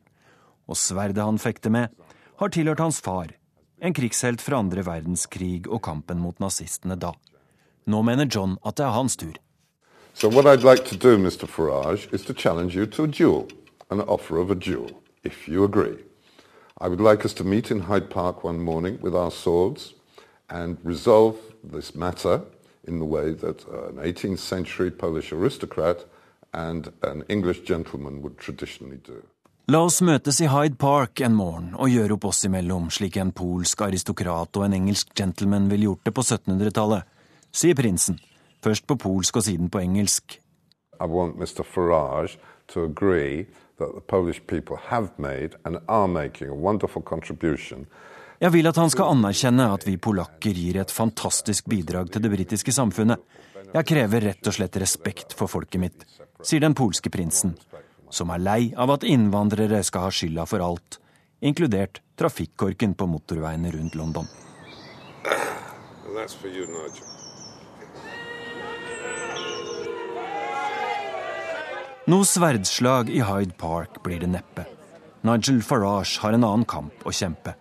Og sverdet han fekter med, har tilhørt hans far, So what I'd like to do, Mr. Farage, is to challenge you to a duel, an offer of a duel, if you agree. I would like us to meet in Hyde Park one morning with our swords and resolve this matter in the way that an 18th century Polish aristocrat and an English gentleman would traditionally do. La oss møtes i Hyde Park en morgen og gjøre opp oss imellom, slik en polsk aristokrat og en engelsk gentleman ville gjort det på 1700-tallet, sier prinsen. Først på polsk og siden på engelsk. I want Mr. Farage to agree that the Polish people have made and are making a wonderful contribution Jeg vil at han skal anerkjenne at vi polakker gir et fantastisk bidrag til det britiske samfunnet. Jeg krever rett og slett respekt for folket mitt, sier den polske prinsen, som er lei av at innvandrere skal ha skylda for alt, inkludert trafikkorken på motorveiene rundt London. Noe sverdslag i Hyde Park blir det neppe. Nigel Farage har en annen kamp å kjempe,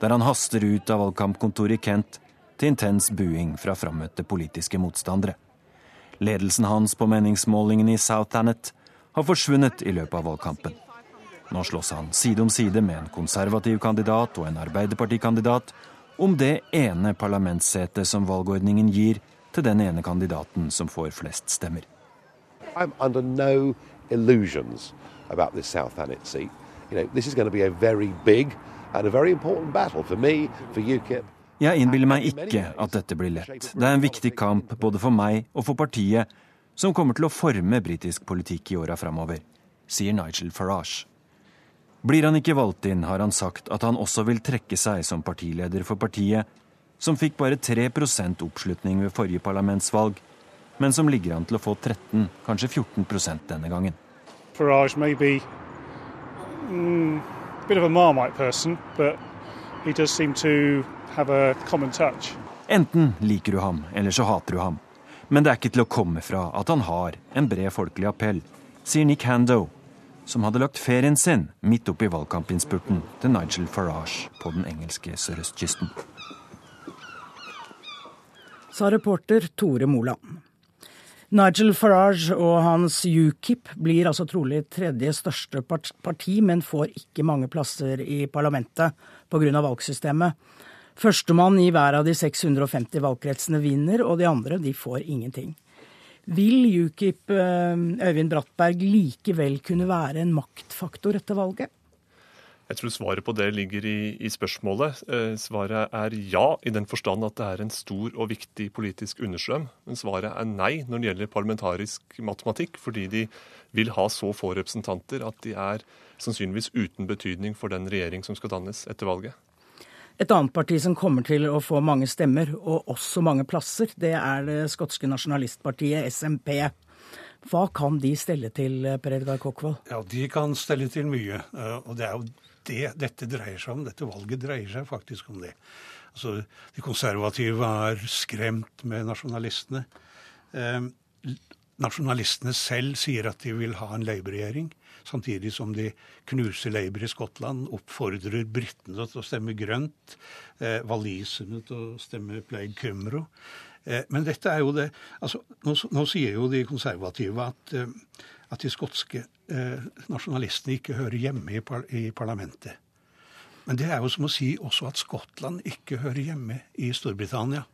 der han haster ut av valgkampkontoret i Kent til intens buing fra frammøtte politiske motstandere. Ledelsen hans på meningsmålingene i South Thanet har forsvunnet i løpet av valgkampen. Nå slåss han side om side med en konservativ kandidat og en arbeiderpartikandidat om det ene parlamentssetet som valgordningen gir til den ene kandidaten som får flest stemmer. I'm under no illusions about this South Thanet seat. You know, this is going to be a very big and a very important battle for me, for UKIP. Jeg innbiller meg ikke at dette blir lett. Det er en viktig kamp både for meg og for partiet, som kommer til å forme britisk politikk i åra framover, sier Nigel Farage. Blir han ikke valgt inn, har han sagt at han også vil trekke seg som partileder for partiet, som fikk bare 3% oppslutning ved forrige parlamentsvalg, men som ligger an til å få 13, kanskje 14% denne gangen. Farage may be mm, a bit of a Marmite person, but he does seem to have a common touch. Enten liker du ham, eller så hater du ham. Men det er ikke til å komme fra at han har en bred folkelig appell, sier Nick Hando, som hadde lagt ferien sin midt oppi valgkampinnspurten til Nigel Farage på den engelske sørøstkysten. Sa reporter Tore Moland. Nigel Farage og hans UKIP blir altså trolig tredje største parti, men får ikke mange plasser i parlamentet pga. valgsystemet. Førstemann i hver av de 650 valgkretsene vinner, og de andre de får ingenting. Vil UKIP eh, Øyvind Brattberg likevel kunne være en maktfaktor etter valget? Jeg tror svaret på det ligger i, i, spørsmålet. Eh, svaret er ja, i den forstand at det er en stor og viktig politisk understrøm. Men svaret er nei når det gjelder parlamentarisk matematikk, fordi de vil ha så få representanter at de er sannsynligvis uten betydning for den regjering som skal dannes etter valget. Et annet parti som kommer til å få mange stemmer, og også mange plasser, det er det skotske nasjonalistpartiet SMP. Hva kan de stelle til, Per Edgar Kokkvold? Ja, De kan stelle til mye. Eh, og det er jo det dette dreier seg om. Dette valget dreier seg faktisk om det. Altså, De konservative er skremt med nasjonalistene. Eh, nasjonalistene selv sier at de vil ha en Labour-regjering, samtidig som de knuser Labour i Skottland, oppfordrer britene til å stemme grønt, eh, waliserne til å stemme Plaid Cymru. Eh, men dette er jo det altså, nå, nå sier jo de konservative at eh, at de skotske eh, nasjonalistene ikke hører hjemme i, par i, parlamentet. Men det er jo som å si også at Skottland ikke hører hjemme i Storbritannia.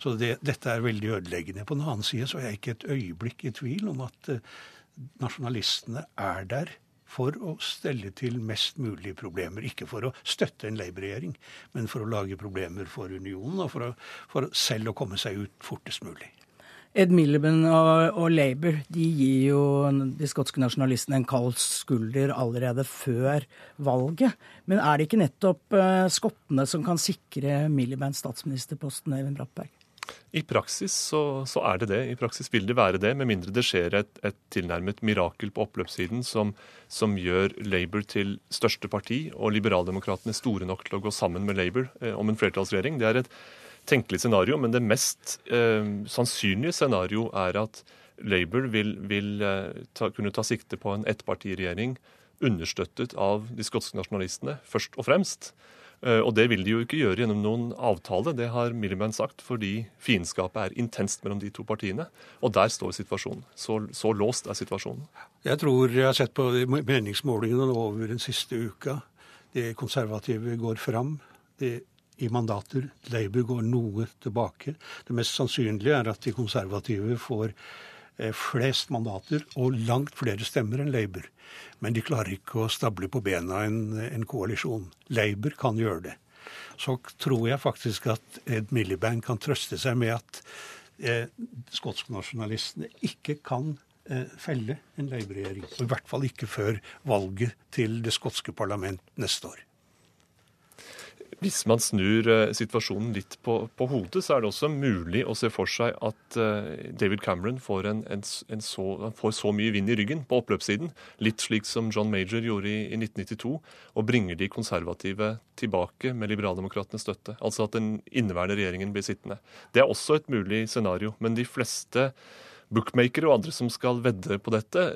Så det, dette er veldig ødeleggende. På den annen side så er jeg ikke et øyeblikk i tvil om at eh, nasjonalistene er der for å stelle til mest mulig problemer. Ikke for å støtte en Labour-regjering, men for å lage problemer for unionen, og for, å, for selv å komme seg ut fortest mulig. Ed Miliband og, og, Labour de gir jo de skotske nasjonalistene en kald skulder allerede før valget. Men er det ikke nettopp uh, skottene som kan sikre Miliband statsministerposten, Eivind Brattberg? I praksis så, så, er det det. I praksis vil det være det, med mindre det skjer et, et tilnærmet mirakel på oppløpssiden som, som, gjør Labour til største parti og liberaldemokratene store nok til å gå sammen med Labour eh, om en flertallsregjering. Det er et tenkelig scenario, men det mest eh, sannsynlige scenario er at Labour vil, vil eh, ta, kunne ta sikte på en ettpartiregjering understøttet av de skotske nasjonalistene, først og fremst. Eh, og det vil de jo ikke gjøre gjennom noen avtale, det har Miliband sagt, fordi fiendskapet er intenst mellom de to partiene. Og der står situasjonen. Så, så låst er situasjonen. Jeg tror jeg har sett på meningsmålingene over den siste uka. De konservative går fram. De i mandater. Labour går noe tilbake. Det mest sannsynlige er at de konservative får flest mandater og langt flere stemmer enn Labour. Men de klarer ikke å stable på bena en, en koalisjon. Labour kan gjøre det. Så tror jeg faktisk at Ed Miliband kan trøste seg med at eh, skotske nasjonalistene ikke kan eh, felle en Labour-regjering. I hvert fall ikke før valget til det skotske parlament neste år. Hvis man snur eh, situasjonen litt på, på, hodet, så er det også mulig å se for seg at eh, David Cameron får, en, en, en så, får, så, mye vind i ryggen på oppløpssiden, litt slik som John Major gjorde i, i 1992, og bringer de konservative tilbake med liberaldemokratenes støtte. Altså at den inneværende regjeringen blir sittende. Det er også et mulig scenario, men de fleste bookmakere og andre som skal vedde på dette,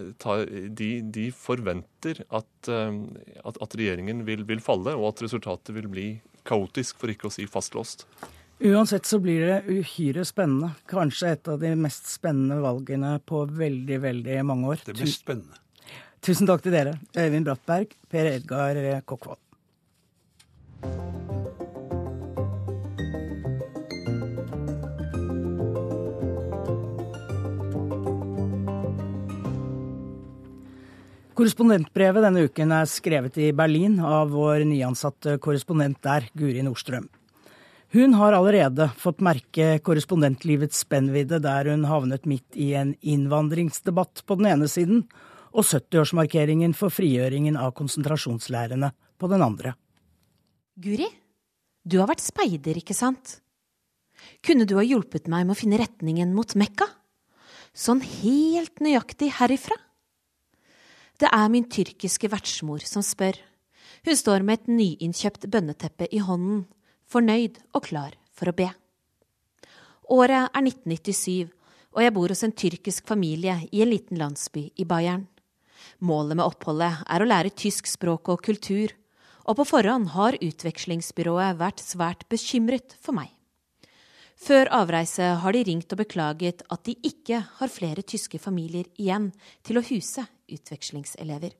de, de forventer at, eh, at, at regjeringen vil, vil, falle, og at resultatet vil bli kaotisk, for ikke å si fastlåst. Uansett så blir det uhyre spennende. Kanskje et av de mest spennende valgene på veldig, veldig mange år. Det mest spennende. Tusen takk til dere, Øyvind Brattberg, Per Edgar Kokkvold. Korrespondentbrevet denne uken er skrevet i Berlin av vår nyansatte korrespondent der, Guri Nordstrøm. Hun har allerede fått merke korrespondentlivets spennvidde der hun havnet midt i en innvandringsdebatt på den ene siden og 70-årsmarkeringen for frigjøringen av konsentrasjonslærerne på den andre. Guri, du har vært speider, ikke sant? Kunne du ha hjulpet meg med å finne retningen mot Mekka? Sånn helt nøyaktig herifra? Det er min tyrkiske vertsmor som spør. Hun står med et nyinnkjøpt bønneteppe i hånden, fornøyd og klar for å be. Året er 1997, og jeg bor hos en tyrkisk familie i en liten landsby i Bayern. Målet med oppholdet er å lære tysk språk og kultur, og på forhånd har utvekslingsbyrået vært svært bekymret for meg. Før avreise har de ringt og beklaget at de ikke har flere tyske familier igjen til å huse utvekslingselever.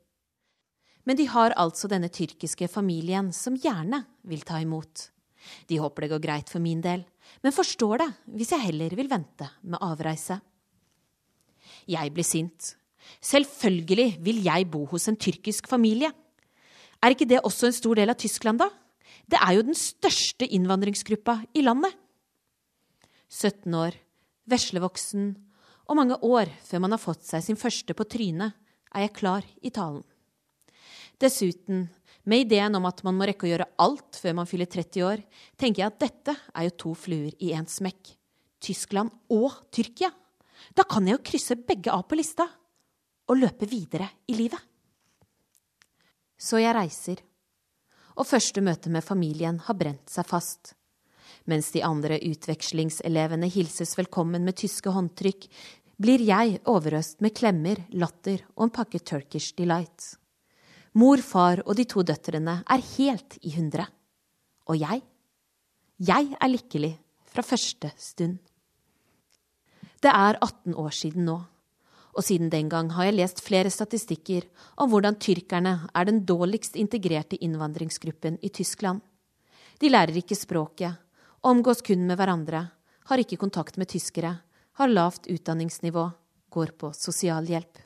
Men de har altså denne tyrkiske familien som gjerne vil ta imot. De håper det går greit for min del, men forstår det hvis jeg heller vil vente med avreise. Jeg blir sint. Selvfølgelig vil jeg bo hos en tyrkisk familie. Er ikke det også en stor del av Tyskland, da? Det er jo den største innvandringsgruppa i landet. 17 år, veslevoksen og mange år før man har fått seg sin første på trynet, er jeg klar i talen. Dessuten, med ideen om at man må rekke å gjøre alt før man fyller 30 år, tenker jeg at dette er jo to fluer i én smekk. Tyskland og Tyrkia. Da kan jeg jo krysse begge av på lista og løpe videre i livet. Så jeg reiser, og første møte med familien har brent seg fast. Mens de andre utvekslingselevene hilses velkommen med tyske håndtrykk, blir jeg overøst med klemmer, latter og en pakke Turkish Delight. Mor, far og de to døtrene er helt i hundre. Og jeg? Jeg er lykkelig fra første stund. Det er 18 år siden nå, og siden den gang har jeg lest flere statistikker om hvordan tyrkerne er den dårligst integrerte innvandringsgruppen i Tyskland. De lærer ikke språket, omgås kun med hverandre, har ikke kontakt med tyskere har lavt utdanningsnivå, går på sosialhjelp.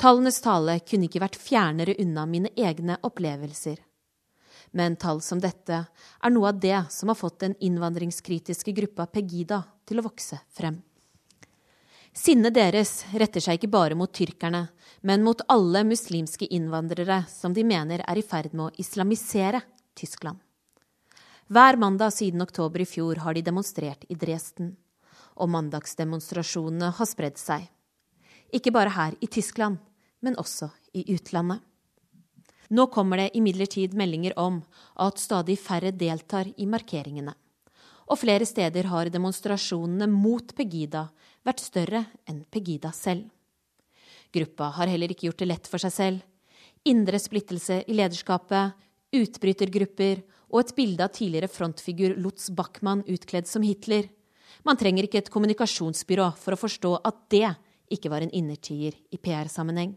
Tallenes tale kunne ikke vært fjernere unna mine egne opplevelser. Men tall som dette er noe av det som har fått den innvandringskritiske gruppa Pegida til å vokse frem. Sinnet deres retter seg ikke bare mot tyrkerne, men mot alle muslimske innvandrere som de mener er i ferd med å islamisere Tyskland. Hver mandag siden oktober i fjor har de demonstrert i Dresden og mandagsdemonstrasjonene har spredd seg. Ikke bare her i Tyskland, men også i utlandet. Nå kommer det imidlertid meldinger om at stadig færre deltar i markeringene. Og flere steder har demonstrasjonene mot Pegida vært større enn Pegida selv. Gruppa har heller ikke gjort det lett for seg selv. Indre splittelse i lederskapet, utbrytergrupper og et bilde av tidligere frontfigur Lutz Bachmann utkledd som Hitler man trenger ikke et kommunikasjonsbyrå for å forstå at det ikke var en innertier i PR-sammenheng.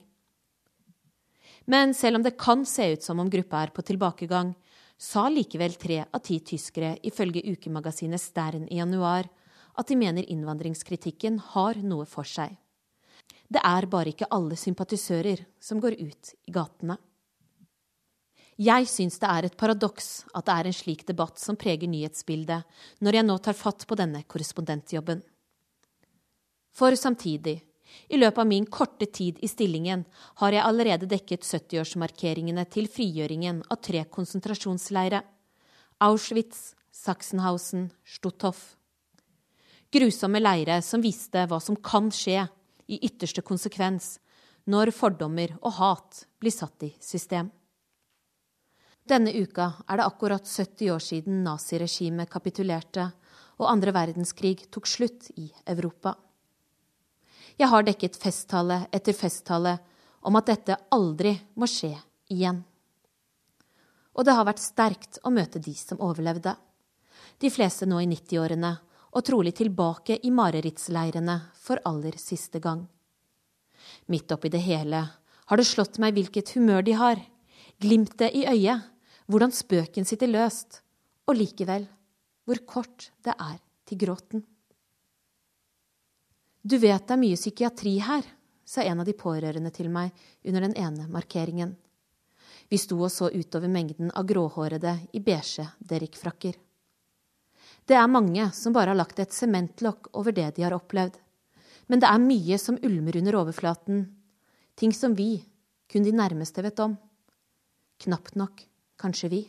Men selv om det kan se ut som om gruppa er på tilbakegang, sa likevel tre av ti tyskere ifølge ukemagasinet Stern i januar at de mener innvandringskritikken har noe for seg. Det er bare ikke alle sympatisører som går ut i gatene. Jeg syns det er et paradoks at det er en slik debatt som preger nyhetsbildet, når jeg nå tar fatt på denne korrespondentjobben. For samtidig, I løpet av min korte tid i stillingen har jeg allerede dekket 70-årsmarkeringene til frigjøringen av tre konsentrasjonsleire Auschwitz, Sachsenhausen, Stutthof. Grusomme leire som viste hva som kan skje i ytterste konsekvens når fordommer og hat blir satt i system. Denne uka er det akkurat 70 år siden naziregimet kapitulerte og andre verdenskrig tok slutt i Europa. Jeg har dekket festtale etter festtale om at dette aldri må skje igjen. Og det har vært sterkt å møte de som overlevde. De fleste nå i 90-årene, og trolig tilbake i marerittsleirene for aller siste gang. Midt oppi det hele har det slått meg hvilket humør de har, glimtet i øyet, hvordan spøken sitter løst, og likevel hvor kort det er til gråten. Du vet det er mye psykiatri her, sa en av de pårørende til meg under den ene markeringen. Vi sto og så utover mengden av gråhårede i beige derrickfrakker. Det er mange som bare har lagt et sementlokk over det de har opplevd. Men det er mye som ulmer under overflaten, ting som vi, kun de nærmeste, vet om. Knapt nok kanskje vi.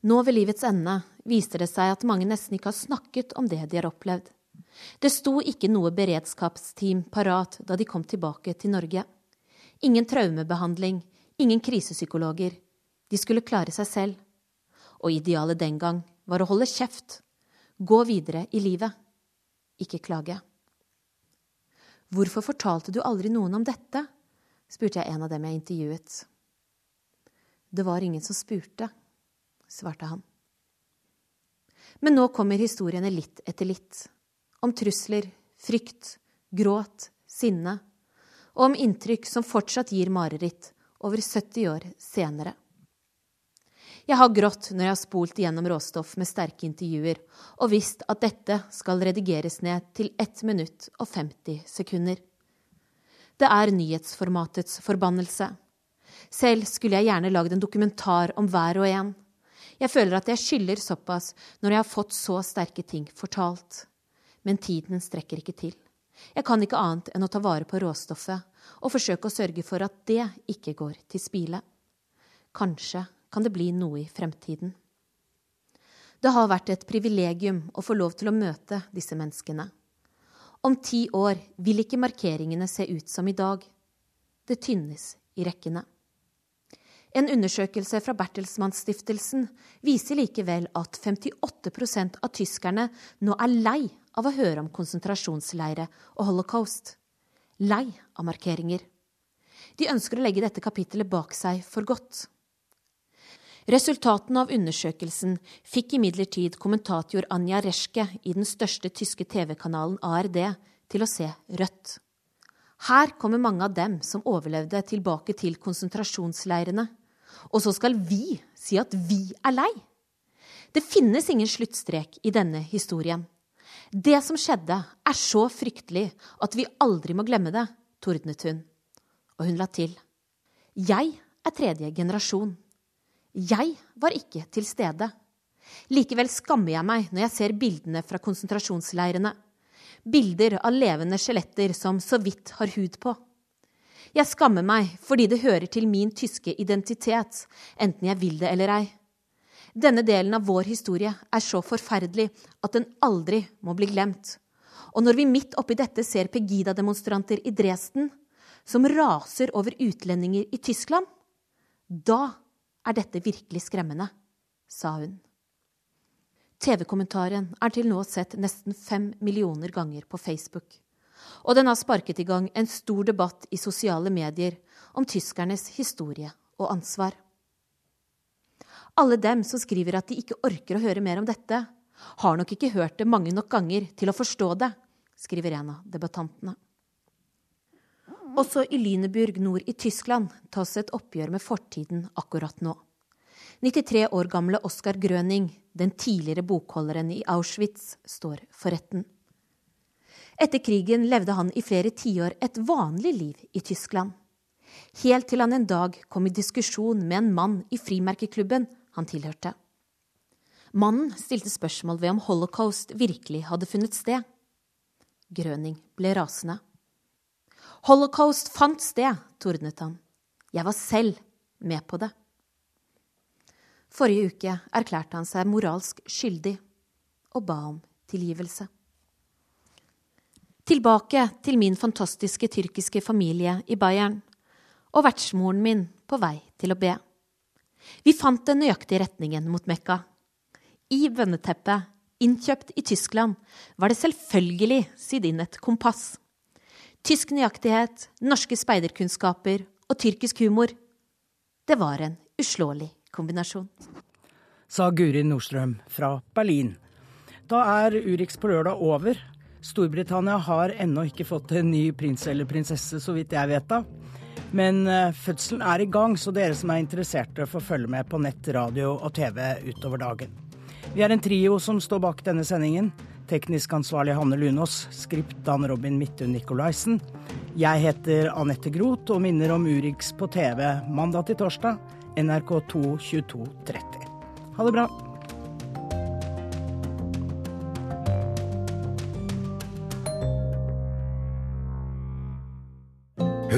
Nå ved livets ende viser det seg at mange nesten ikke har snakket om det de har opplevd. Det sto ikke noe beredskapsteam parat da de kom tilbake til Norge. Ingen traumebehandling, ingen krisepsykologer. De skulle klare seg selv. Og idealet den gang var å holde kjeft, gå videre i livet, ikke klage. Hvorfor fortalte du aldri noen om dette? spurte jeg en av dem jeg intervjuet. Det var ingen som spurte, svarte han. Men nå kommer historiene litt etter litt. Om trusler, frykt, gråt, sinne. Og om inntrykk som fortsatt gir mareritt over 70 år senere. Jeg har grått når jeg har spolt igjennom råstoff med sterke intervjuer og visst at dette skal redigeres ned til 1 minutt og 50 sekunder. Det er nyhetsformatets forbannelse. Selv skulle jeg gjerne lagd en dokumentar om hver og en. Jeg føler at jeg skylder såpass når jeg har fått så sterke ting fortalt. Men tiden strekker ikke til. Jeg kan ikke annet enn å ta vare på råstoffet og forsøke å sørge for at det ikke går til spile. Kanskje kan det bli noe i fremtiden. Det har vært et privilegium å få lov til å møte disse menneskene. Om ti år vil ikke markeringene se ut som i dag. Det tynnes i rekkene. En undersøkelse fra Bertelsmann-stiftelsen viser likevel at 58% av tyskerne nå er lei av å høre om konsentrasjonsleire og holocaust. Lei av markeringer. De ønsker å legge dette kapittelet bak seg for godt. Resultatene av undersøkelsen fikk imidlertid kommentator Anja Reschke i den største tyske TV-kanalen ARD til å se rødt. Her kommer mange av dem som overlevde, tilbake til konsentrasjonsleirene. Og så skal vi si at vi er lei. Det finnes ingen sluttstrek i denne historien. Det som skjedde, er så fryktelig at vi aldri må glemme det, tordnet hun. Og hun la til. Jeg er tredje generasjon. Jeg var ikke til stede. Likevel skammer jeg meg når jeg ser bildene fra konsentrasjonsleirene. Bilder av levende skjeletter som så vidt har hud på. Jeg skammer meg fordi det hører til min tyske identitet, enten jeg vil det eller ei. Denne delen av vår historie er så forferdelig at den aldri må bli glemt. Og når vi midt oppi dette ser Pegida-demonstranter i Dresden, som raser over utlendinger i Tyskland, da er dette virkelig skremmende, sa hun. TV-kommentaren er til nå sett nesten fem millioner ganger på Facebook og den har sparket i gang en stor debatt i sosiale medier om tyskernes historie og ansvar. Alle dem som skriver at de ikke orker å høre mer om dette, har nok ikke hørt det mange nok ganger til å forstå det, skriver en av debattantene. Også i Lüneburg nord i Tyskland tas et oppgjør med fortiden akkurat nå. 93 år gamle Oskar Grøning, den tidligere bokholderen i Auschwitz, står for retten. Etter krigen levde han i flere tiår et vanlig liv i Tyskland. Helt til han en dag kom i diskusjon med en mann i frimerkeklubben han tilhørte. Mannen stilte spørsmål ved om holocaust virkelig hadde funnet sted. Grøning ble rasende. Holocaust fant sted, tordnet han. Jeg var selv med på det. Forrige uke erklærte han seg moralsk skyldig og ba om tilgivelse. Tilbake til min fantastiske tyrkiske familie i Bayern og vertsmoren min på vei til å be. Vi fant den nøyaktige retningen mot Mekka. I bønneteppet, innkjøpt i Tyskland, var det selvfølgelig sydd inn et kompass. Tysk nøyaktighet, norske speiderkunnskaper og tyrkisk humor. Det var en uslåelig kombinasjon. Sa Guri Nordstrøm fra Berlin. Da er Urix på lørdag over. Storbritannia har ennå ikke fått en ny prins eller prinsesse, så vidt jeg vet da. Men uh, fødselen er i gang, så dere som er interesserte får følge med på nett, radio og TV utover dagen. Vi er en trio som står bak denne sendingen. Teknisk ansvarlig Hanne Lunås, skript Dan Robin Midthun Nikolaisen. Jeg heter Anette Groth og minner om Urix på TV mandag til torsdag, NRK2 22.30. Ha det bra.